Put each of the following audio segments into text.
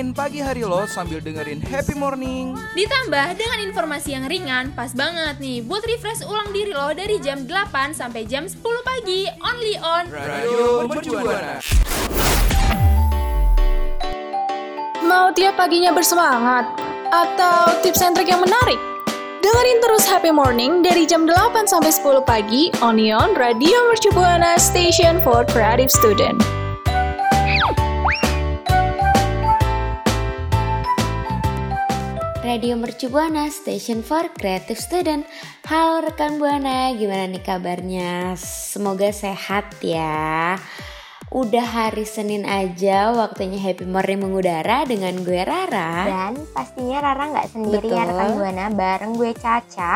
warnain pagi hari lo sambil dengerin happy morning. Ditambah dengan informasi yang ringan, pas banget nih buat refresh ulang diri lo dari jam 8 sampai jam 10 pagi, only on Radio Mercubuana. Mau tiap paginya bersemangat? Atau tips and trik yang menarik? Dengerin terus Happy Morning dari jam 8 sampai 10 pagi only on Radio Mercu Buana Station for Creative Student. Radio Mercu Buana Station for Creative Student Halo rekan Buana, gimana nih kabarnya? Semoga sehat ya Udah hari Senin aja waktunya Happy Morning mengudara dengan gue Rara Dan pastinya Rara nggak sendiri ya Betul. rekan Buana bareng gue Caca.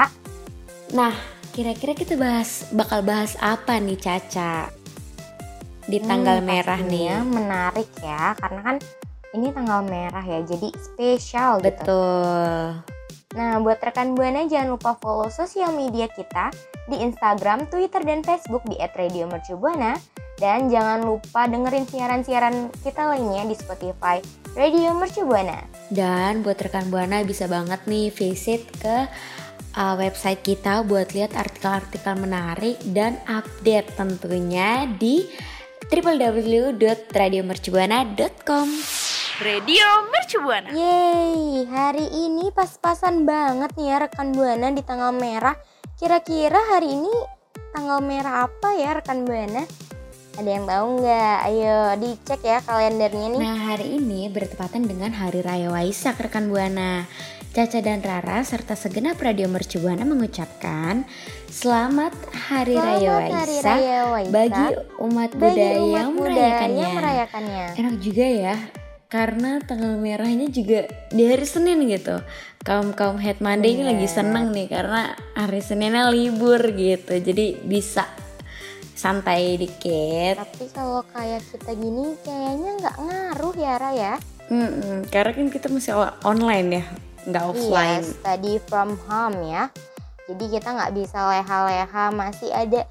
Nah, kira-kira kita bahas bakal bahas apa nih Caca? Di tanggal Hmm, merah nih pastinya menarik ya karena kan ini tanggal merah ya jadi spesial gitu. Betul Nah buat rekan Buana jangan lupa follow sosial media kita di Instagram, Twitter, dan Facebook di @radiomercubuana dan jangan lupa dengerin siaran-siaran kita lainnya di Spotify Radio Mercubuana. Dan buat rekan Buana bisa banget nih visit ke uh, website kita buat lihat artikel-artikel menarik dan update tentunya di www.radiomercubuana.com. Radio Mercubuana. Yeay, hari ini pas-pasan banget nih ya rekan Buana di tanggal merah. Kira-kira hari ini tanggal merah apa ya rekan Buana? Ada yang tahu nggak? Ayo dicek ya kalendernya nih. Nah hari ini bertepatan dengan Hari Raya Waisak rekan Buana. Caca dan Rara serta segenap Radio Mercubuana mengucapkan Selamat Hari Raya Selamat Hari Waisak Raya Waisak bagi umat bagi budaya umat yang merayakannya. yang merayakannya. Enak juga ya karena tanggal merahnya juga di hari Senin gitu. Kaum kaum head Monday ini lagi seneng nih karena hari Seninnya libur gitu. Jadi bisa santai dikit. Tapi kalau kayak kita gini kayaknya nggak ngaruh ya Ra ya. Mm-mm, karena kan kita masih online ya, nggak offline. Iya, study from home ya. Jadi kita nggak bisa leha-leha, masih ada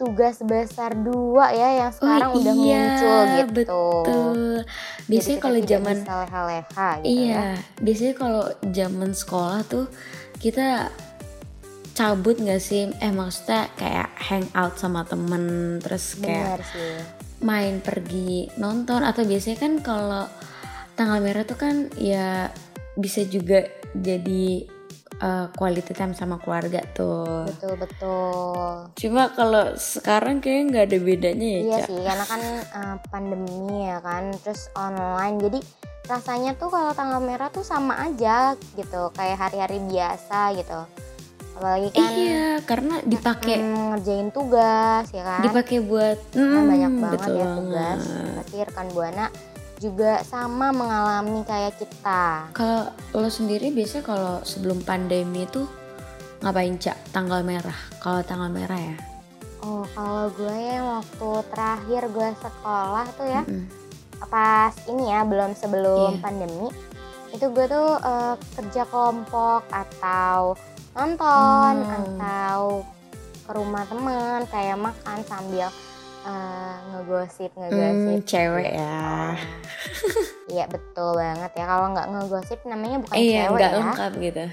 tugas besar dua ya yang sekarang udah iya, muncul gitu. Betul. Biasanya kalau zaman leha-leha gitu ya. Iya, biasanya kalau zaman sekolah tuh kita cabut nggak sih? Eh maksudnya kayak hangout sama temen terus kayak main pergi nonton atau biasanya kan kalau tanggal merah tuh kan ya bisa juga jadi uh, quality time sama keluarga tuh. Betul betul. Cuma kalau sekarang kayaknya nggak ada bedanya ya, Iya Cak. sih, karena kan eh, pandemi ya kan, terus online. Jadi rasanya tuh kalau tanggal merah tuh sama aja gitu, kayak hari-hari biasa gitu. Apalagi kan Iya, karena dipakai mm, ngerjain tugas ya kan. dipakai buat hmm, banyak banget betul ya tugas. Pasti rekan Buana juga sama mengalami kayak kita. Kalau lo sendiri biasanya kalau sebelum pandemi itu ngapain cak tanggal merah? Kalau tanggal merah ya. Oh, kalau gue yang waktu terakhir gue sekolah tuh ya, Mm-mm. pas ini ya belum sebelum Iya. pandemi itu gue tuh eh, kerja kelompok atau nonton Hmm. atau ke rumah teman kayak makan sambil eh, ngegosip ngegosip Hmm, cewek gitu. ya. iya betul banget ya kalau nggak ngegosip namanya bukan Iya, cewek nggak ya lengkap gitu.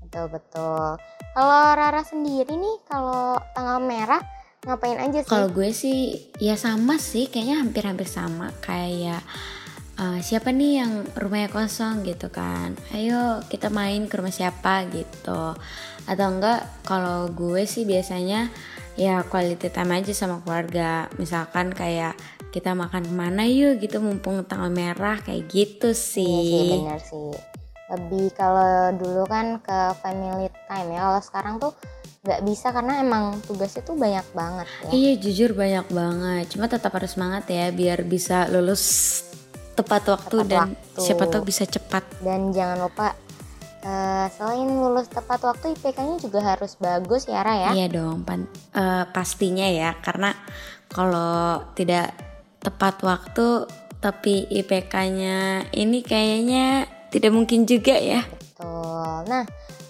betul betul kalau Rara sendiri nih kalau tanggal merah ngapain aja sih Kalau gue sih ya sama sih, kayaknya hampir-hampir sama kayak eh, siapa nih yang rumahnya kosong gitu kan. Ayo kita main ke rumah siapa gitu. Atau enggak kalau gue sih biasanya ya quality time aja sama keluarga. Misalkan kayak kita makan ke mana yuk gitu mumpung tanggal merah kayak gitu Iya sih sih. benar sih lebih kalau dulu kan ke family time ya kalau sekarang tuh nggak bisa karena emang tugasnya tuh banyak banget ya Iya jujur banyak banget. Cuma tetap harus semangat ya biar bisa lulus tepat waktu Tepat dan waktu. siapa tahu bisa cepat. dan jangan lupa eh, selain lulus tepat waktu IPK-nya juga harus bagus ya Ra ya Iya dong, pan- eh, pastinya ya karena kalau tidak tepat waktu tapi IPK-nya ini kayaknya tidak mungkin juga ya. Betul. Nah,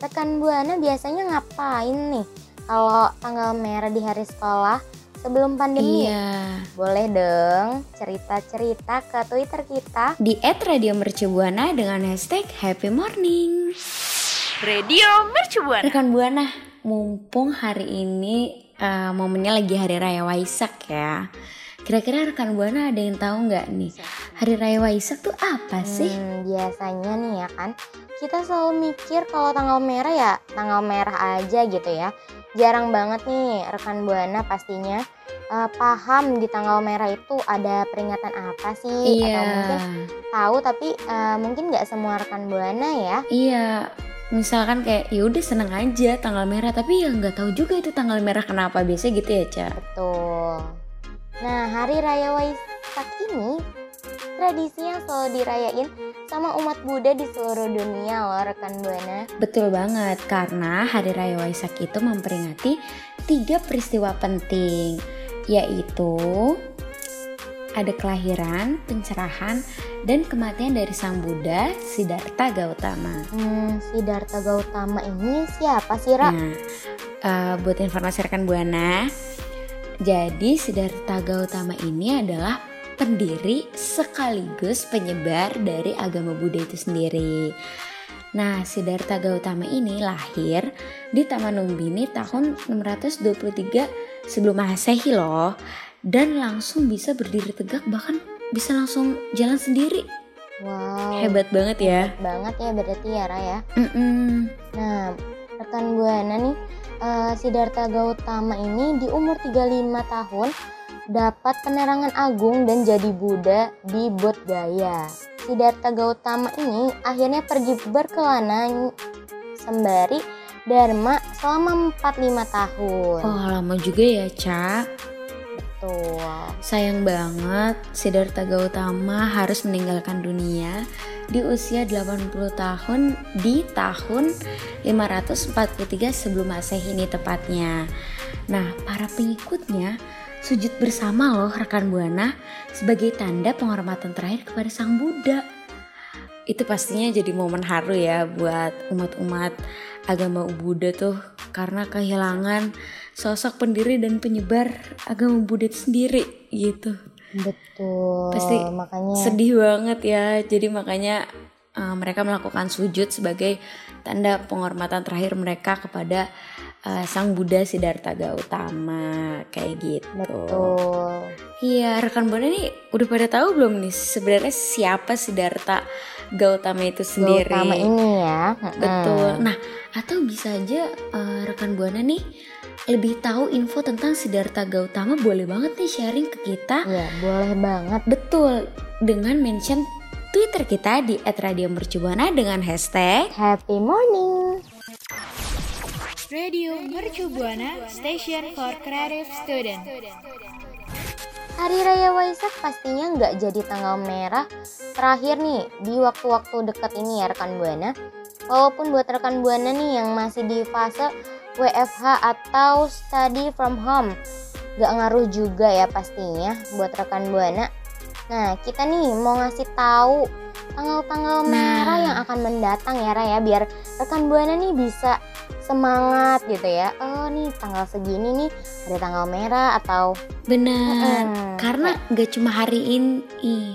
rekan Buana biasanya ngapain nih kalau tanggal merah di hari sekolah sebelum pandemi? Iya. Boleh dong cerita-cerita ke Twitter kita. Di @radiomercubuana dengan hashtag Happy Morning. Radio Mercubuana. Rekan Buana, mumpung hari ini eh, momennya lagi Hari Raya Waisak ya. Kira-kira rekan Buana ada yang tahu nggak nih Hari Raya Waisak tuh apa sih? Hmm, biasanya nih ya kan, kita selalu mikir kalau tanggal merah ya tanggal merah aja gitu ya. Jarang banget nih rekan Buana pastinya eh, paham di tanggal merah itu ada peringatan apa sih Iya, atau mungkin tahu tapi eh, mungkin nggak semua rekan Buana ya. iya. Misalkan kayak ya udah seneng aja tanggal merah, tapi ya nggak tahu juga itu tanggal merah kenapa biasa gitu ya Ca. Betul. Nah, Hari Raya Waisak ini tradisi yang selalu dirayain sama umat Buddha di seluruh dunia loh rekan Buana. Betul banget, karena Hari Raya Waisak itu memperingati tiga peristiwa penting, yaitu ada kelahiran, pencerahan, dan kematian dari Sang Buddha Siddhartha Gautama. Hmm, Siddhartha Gautama ini siapa sih, Ra? Nah, eh, buat informasi rekan Buana, jadi Siddhartha Gautama ini adalah pendiri sekaligus penyebar dari agama Buddha itu sendiri. Nah, Siddhartha Gautama ini lahir di Taman Lumbini tahun 623 sebelum Masehi loh. Dan langsung bisa berdiri tegak bahkan bisa langsung jalan sendiri. Wow. Hebat banget ya. Hebat banget ya berarti ya, Ra ya. Mm-mm. Nah, rekan Buana nih, eh, Siddhartha Gautama ini di umur 35 tahun dapat penerangan agung dan jadi Buddha di Bodh Gaya. Siddhartha Gautama ini akhirnya pergi berkelana sembari Dharma selama 45 tahun. Oh, lama juga ya, Cak. Betul. Sayang banget Siddhartha Gautama harus meninggalkan dunia di usia 80 tahun di tahun 543 sebelum Masehi ini tepatnya. Nah, para pengikutnya sujud bersama loh rekan Buana sebagai tanda penghormatan terakhir kepada Sang Buddha. Itu pastinya jadi momen haru ya buat umat-umat agama Buddha tuh karena kehilangan sosok pendiri dan penyebar agama Buddha itu sendiri gitu. Betul. Pasti makanya Sedih banget ya. Jadi makanya uh, mereka melakukan sujud sebagai tanda penghormatan terakhir mereka kepada uh, Sang Buddha Siddhartha Gautama kayak gitu. betul. Iya, rekan Buana nih udah pada tahu belum nih sebenarnya siapa Siddhartha Gautama itu sendiri? Gautama ini ya. Betul. Mm-mm. Nah, atau bisa aja uh, rekan Buana nih lebih tahu info tentang Siddhartha Gautama boleh banget nih sharing ke kita. Iya, boleh banget. Betul, dengan mention Twitter kita di @radiomercubuana dengan hashtag Happy morning. Radio Mercubuana Station for Creative Student. Hari Raya Waisak pastinya nggak jadi tanggal merah terakhir nih di waktu-waktu dekat ini ya rekan Buana. Walaupun buat rekan Buana nih yang masih di fase WFH atau study from home, nggak ngaruh juga ya pastinya buat rekan Buana. Nah kita nih mau ngasih tahu tanggal-tanggal Nah. merah yang akan mendatang ya Raya biar rekan Buana nih bisa semangat gitu ya. Oh nih tanggal segini nih ada tanggal merah atau benar. Mm-mm. Karena nggak cuma hari ini,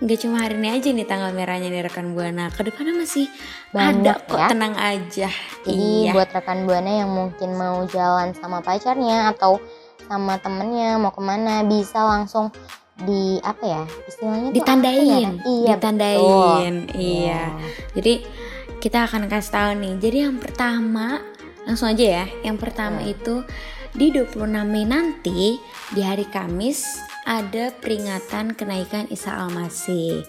nggak cuma hari ini aja nih tanggal merahnya nih rekan buana. Ke depannya masih Banyak ada kok, ya. tenang aja. Jadi iya. buat rekan buana yang mungkin mau jalan sama pacarnya atau sama temennya mau ke mana bisa langsung di apa ya istilahnya ya? ditandain, Iya ditandain, betul. iya. Jadi kita akan kasih tahu nih. Jadi yang pertama langsung aja ya. Yang pertama Hmm. itu di 26 Mei nanti di hari Kamis ada peringatan kenaikan Isa Al-Masih.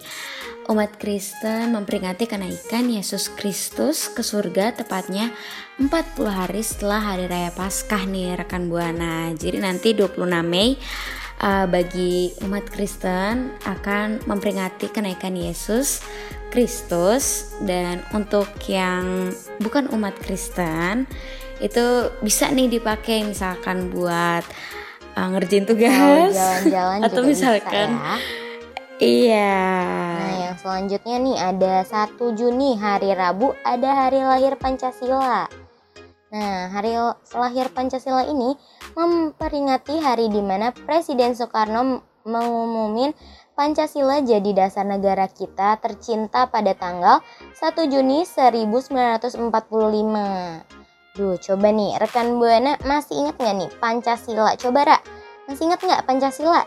umat Kristen memperingati kenaikan Yesus Kristus ke surga tepatnya 40 hari setelah hari raya Paskah nih rekan Buana. Jadi nanti 26 Mei uh, bagi umat Kristen akan memperingati kenaikan Yesus Kristus dan untuk yang bukan umat Kristen itu bisa nih dipakai misalkan buat uh, ngerjain tugas Kalau jalan-jalan atau misalkan bisa ya. iya Nah, yang selanjutnya nih ada 1 Juni hari Rabu ada hari lahir Pancasila. Nah, hari lahir Pancasila ini memperingati hari di mana Presiden Soekarno mengumumin Pancasila jadi dasar negara kita tercinta pada tanggal 1 Juni 1945. Duh, coba nih rekan Buana masih ingat nggak nih Pancasila? Coba Ra, masih ingat nggak Pancasila?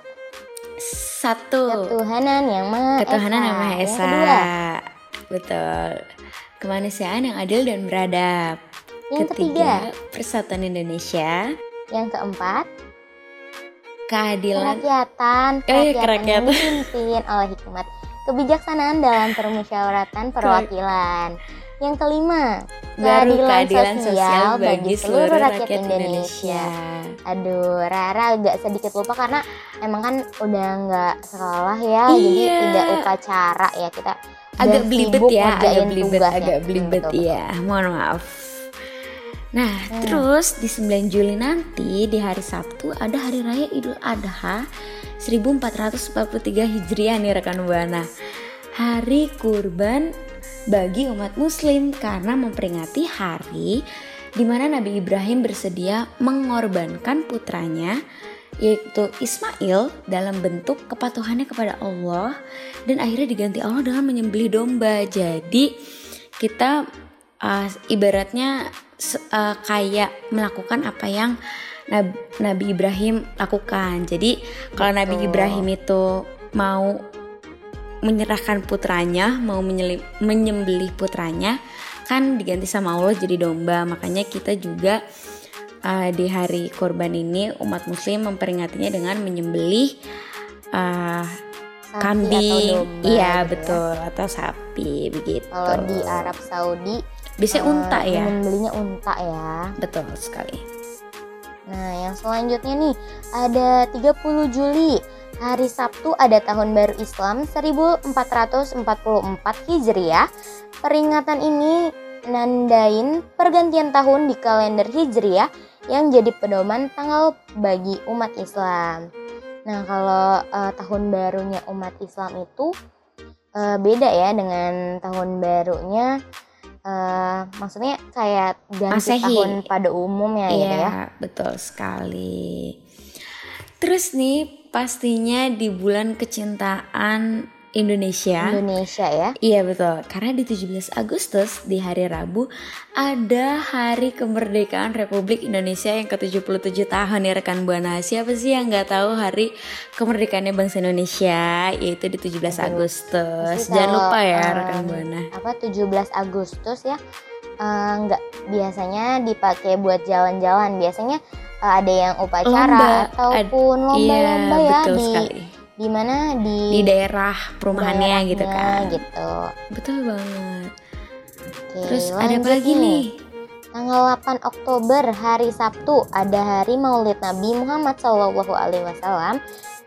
satu Ketuhanan yang Maha ketuhanan Esa. yang maha Yang esa kedua, betul kemanusiaan yang adil dan beradab yang ketiga, persatuan Indonesia yang keempat, keadilan kerakyatan, Eh, kerakyatan dipimpin oleh hikmat, kebijaksanaan dalam permusyawaratan perwakilan. Yang kelima, baru keadilan, keadilan sosial, bagi seluruh rakyat, Indonesia. Aduh, Rara agak sedikit lupa karena emang kan udah nggak sekolah ya, jadi Iya. tidak upacara ya kita. agak belibet ya agak belibet ya. agak Hmm, belibet ya mohon maaf nah Hmm. terus di 9 Juli nanti di hari Sabtu ada hari raya Idul Adha 1443 Hijriah nih rekan buana hari kurban bagi umat muslim karena memperingati hari di mana Nabi Ibrahim bersedia mengorbankan putranya yaitu Ismail dalam bentuk kepatuhannya kepada Allah dan akhirnya diganti Allah dengan menyembelih domba. Jadi kita uh, ibaratnya uh, kayak melakukan apa yang Nab- Nabi Ibrahim lakukan. Jadi kalau Nabi. Ibrahim itu mau menyerahkan putranya, mau menyembelih putranya, kan diganti sama Allah jadi domba. Makanya kita juga uh, di hari korban ini umat muslim memperingatinya dengan menyembelih uh, Sapi kambing, domba iya gitu ya. betul atau sapi begitu. Kalau di Arab Saudi bisa eh, unta ya, menyembelihnya unta ya. betul sekali. Nah, yang selanjutnya nih ada 30 Juli. Hari Sabtu ada tahun baru Islam 1444 Hijriah. Peringatan ini nandain pergantian tahun di kalender Hijriah yang jadi pedoman tanggal bagi umat Islam. Nah, kalau eh, tahun barunya umat Islam itu eh, beda ya dengan tahun barunya eh, maksudnya kayak ganti Masehi. tahun pada umumnya gitu ya. Iya, betul sekali. Terus nih pastinya di bulan kecintaan Indonesia. Indonesia ya. Iya betul, karena di 17 Agustus di hari Rabu ada hari kemerdekaan Republik Indonesia yang ke-77 tahun ya rekan Buana. Siapa sih yang nggak tahu hari kemerdekaannya bangsa Indonesia yaitu di 17 Agustus. Pasti Jangan lupa ya em, rekan Buana. Apa 17 Agustus ya? eh, nggak biasanya dipakai buat jalan-jalan. Biasanya eh, ada yang upacara Lomba, ataupun lomba-lomba iya, ya betul di sekali. Di mana di Di daerah perumahannya gitu daerahnya kan. gitu. Betul banget. Oke, Terus ada apa lagi nih? Tanggal 8 Oktober hari Sabtu ada hari Maulid Nabi Muhammad Shallallahu Alaihi Wasallam.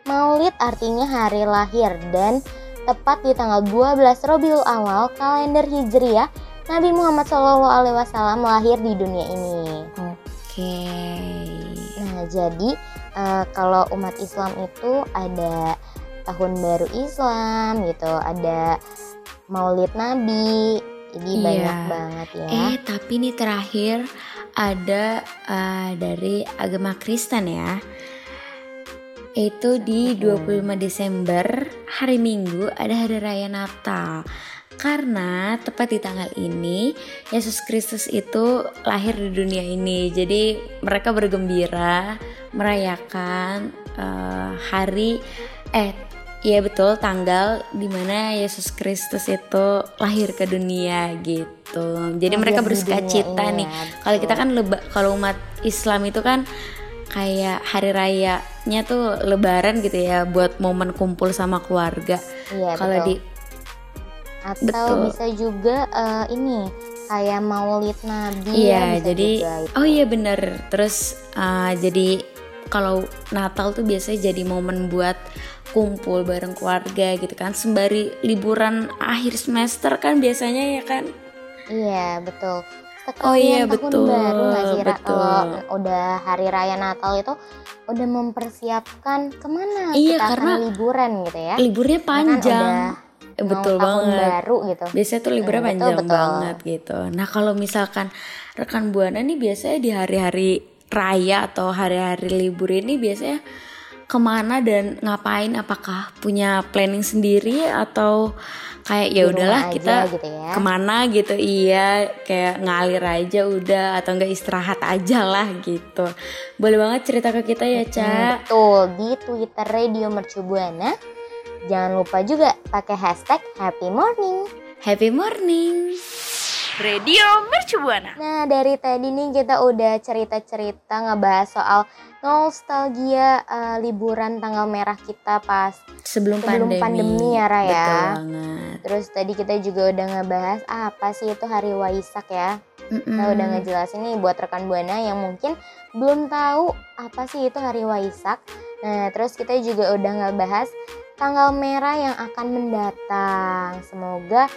Maulid artinya hari lahir dan tepat di tanggal 12 Robiul Awal kalender Hijriah Nabi Muhammad Shallallahu Alaihi Wasallam lahir di dunia ini. Oke. Nah jadi eh, kalau umat Islam itu ada tahun baru Islam gitu, ada Maulid Nabi, jadi Iya. banyak banget ya. Eh tapi nih terakhir ada eh, dari agama Kristen ya. Itu di 25 Desember hari Minggu ada hari raya Natal. Karena tepat di tanggal ini Yesus Kristus itu lahir di dunia ini. Jadi mereka bergembira merayakan eh, hari eh Iya betul tanggal di mana Yesus Kristus itu lahir ke dunia gitu. Jadi Lahir mereka di bersuka nih. ya, Kalau kita kan leba, kalau umat Islam itu kan kayak hari rayanya tuh lebaran gitu ya buat momen kumpul sama keluarga. Iya, Kalau di Atau Betul. bisa juga eh, ini kayak maulid nabi ya, Iya, jadi juga itu. oh iya bener. Terus uh, jadi kalau Natal tuh biasanya jadi momen buat kumpul bareng keluarga gitu kan, sembari liburan akhir semester kan biasanya ya kan. Iya betul. Sekalian Oh iya, tahun betul, baru nggak sih betul. Kalau udah hari raya Natal itu udah mempersiapkan ke mana Iya, kita karena akan liburan gitu ya. Liburnya kan panjang. udah Eh, mau betul tahun banget. baru gitu. Biasanya tuh liburnya Hmm, betul, panjang betul. banget gitu. Nah kalau misalkan rekan buana nih biasanya di hari-hari raya atau hari-hari libur ini biasanya ke mana dan ngapain? Apakah punya planning sendiri atau kayak ya udahlah kita gitu ya. ke mana gitu? Iya kayak ngalir aja udah atau enggak istirahat aja lah gitu. Boleh banget cerita ke kita ya Ca. Hmm, betul di Twitter Radio Mercu Buana. Jangan lupa juga pakai hashtag Happy Morning. Happy morning. Radio Mercu Buana. Nah dari tadi nih kita udah cerita-cerita ngebahas soal nostalgia eh, liburan tanggal merah kita pas Sebelum, Sebelum pandemi. pandemi ya, Ra, ya. Betul banget. Terus tadi kita juga udah ngebahas apa sih itu hari Waisak ya. Kita Mm-mm. udah ngejelasin nih buat rekan Buana yang mungkin belum tahu apa sih itu hari Waisak. Nah, terus kita juga udah ngebahas tanggal merah yang akan mendatang. Semoga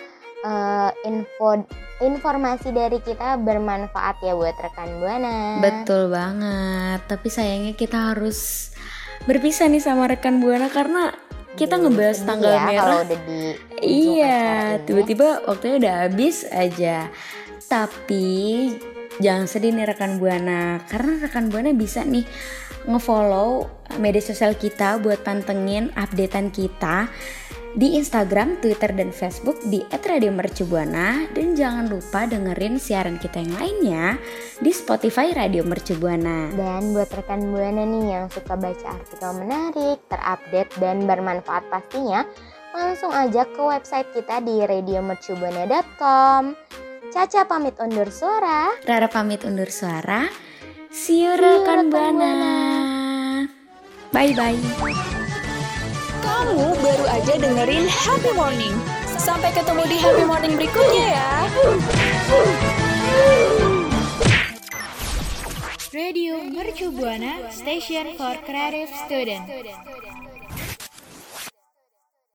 eh, info informasi dari kita bermanfaat ya buat rekan Buana. Betul banget. Tapi sayangnya kita harus berpisah nih sama rekan Buana karena kita ngebahas tanggal ya merah. Kalau udah di Iya, ini. tiba-tiba waktunya udah habis aja. Tapi jangan sedih nih rekan Buana, karena rekan Buana bisa nih ngefollow media sosial kita buat pantengin updatean kita di Instagram, Twitter, dan Facebook di @radiomercubuana dan jangan lupa dengerin siaran kita yang lainnya di Spotify Radio Mercubuana. Dan buat rekan Buana nih yang suka baca artikel menarik, terupdate, dan bermanfaat pastinya, langsung aja ke website kita di radiomercubuana.com. Caca pamit undur suara. Rara pamit undur suara. See you rekan Buana. Bye bye. Kamu baru aja dengerin Happy Morning. Sampai ketemu di Happy Morning berikutnya ya. Radio Mercu Buana Station for Creative Student.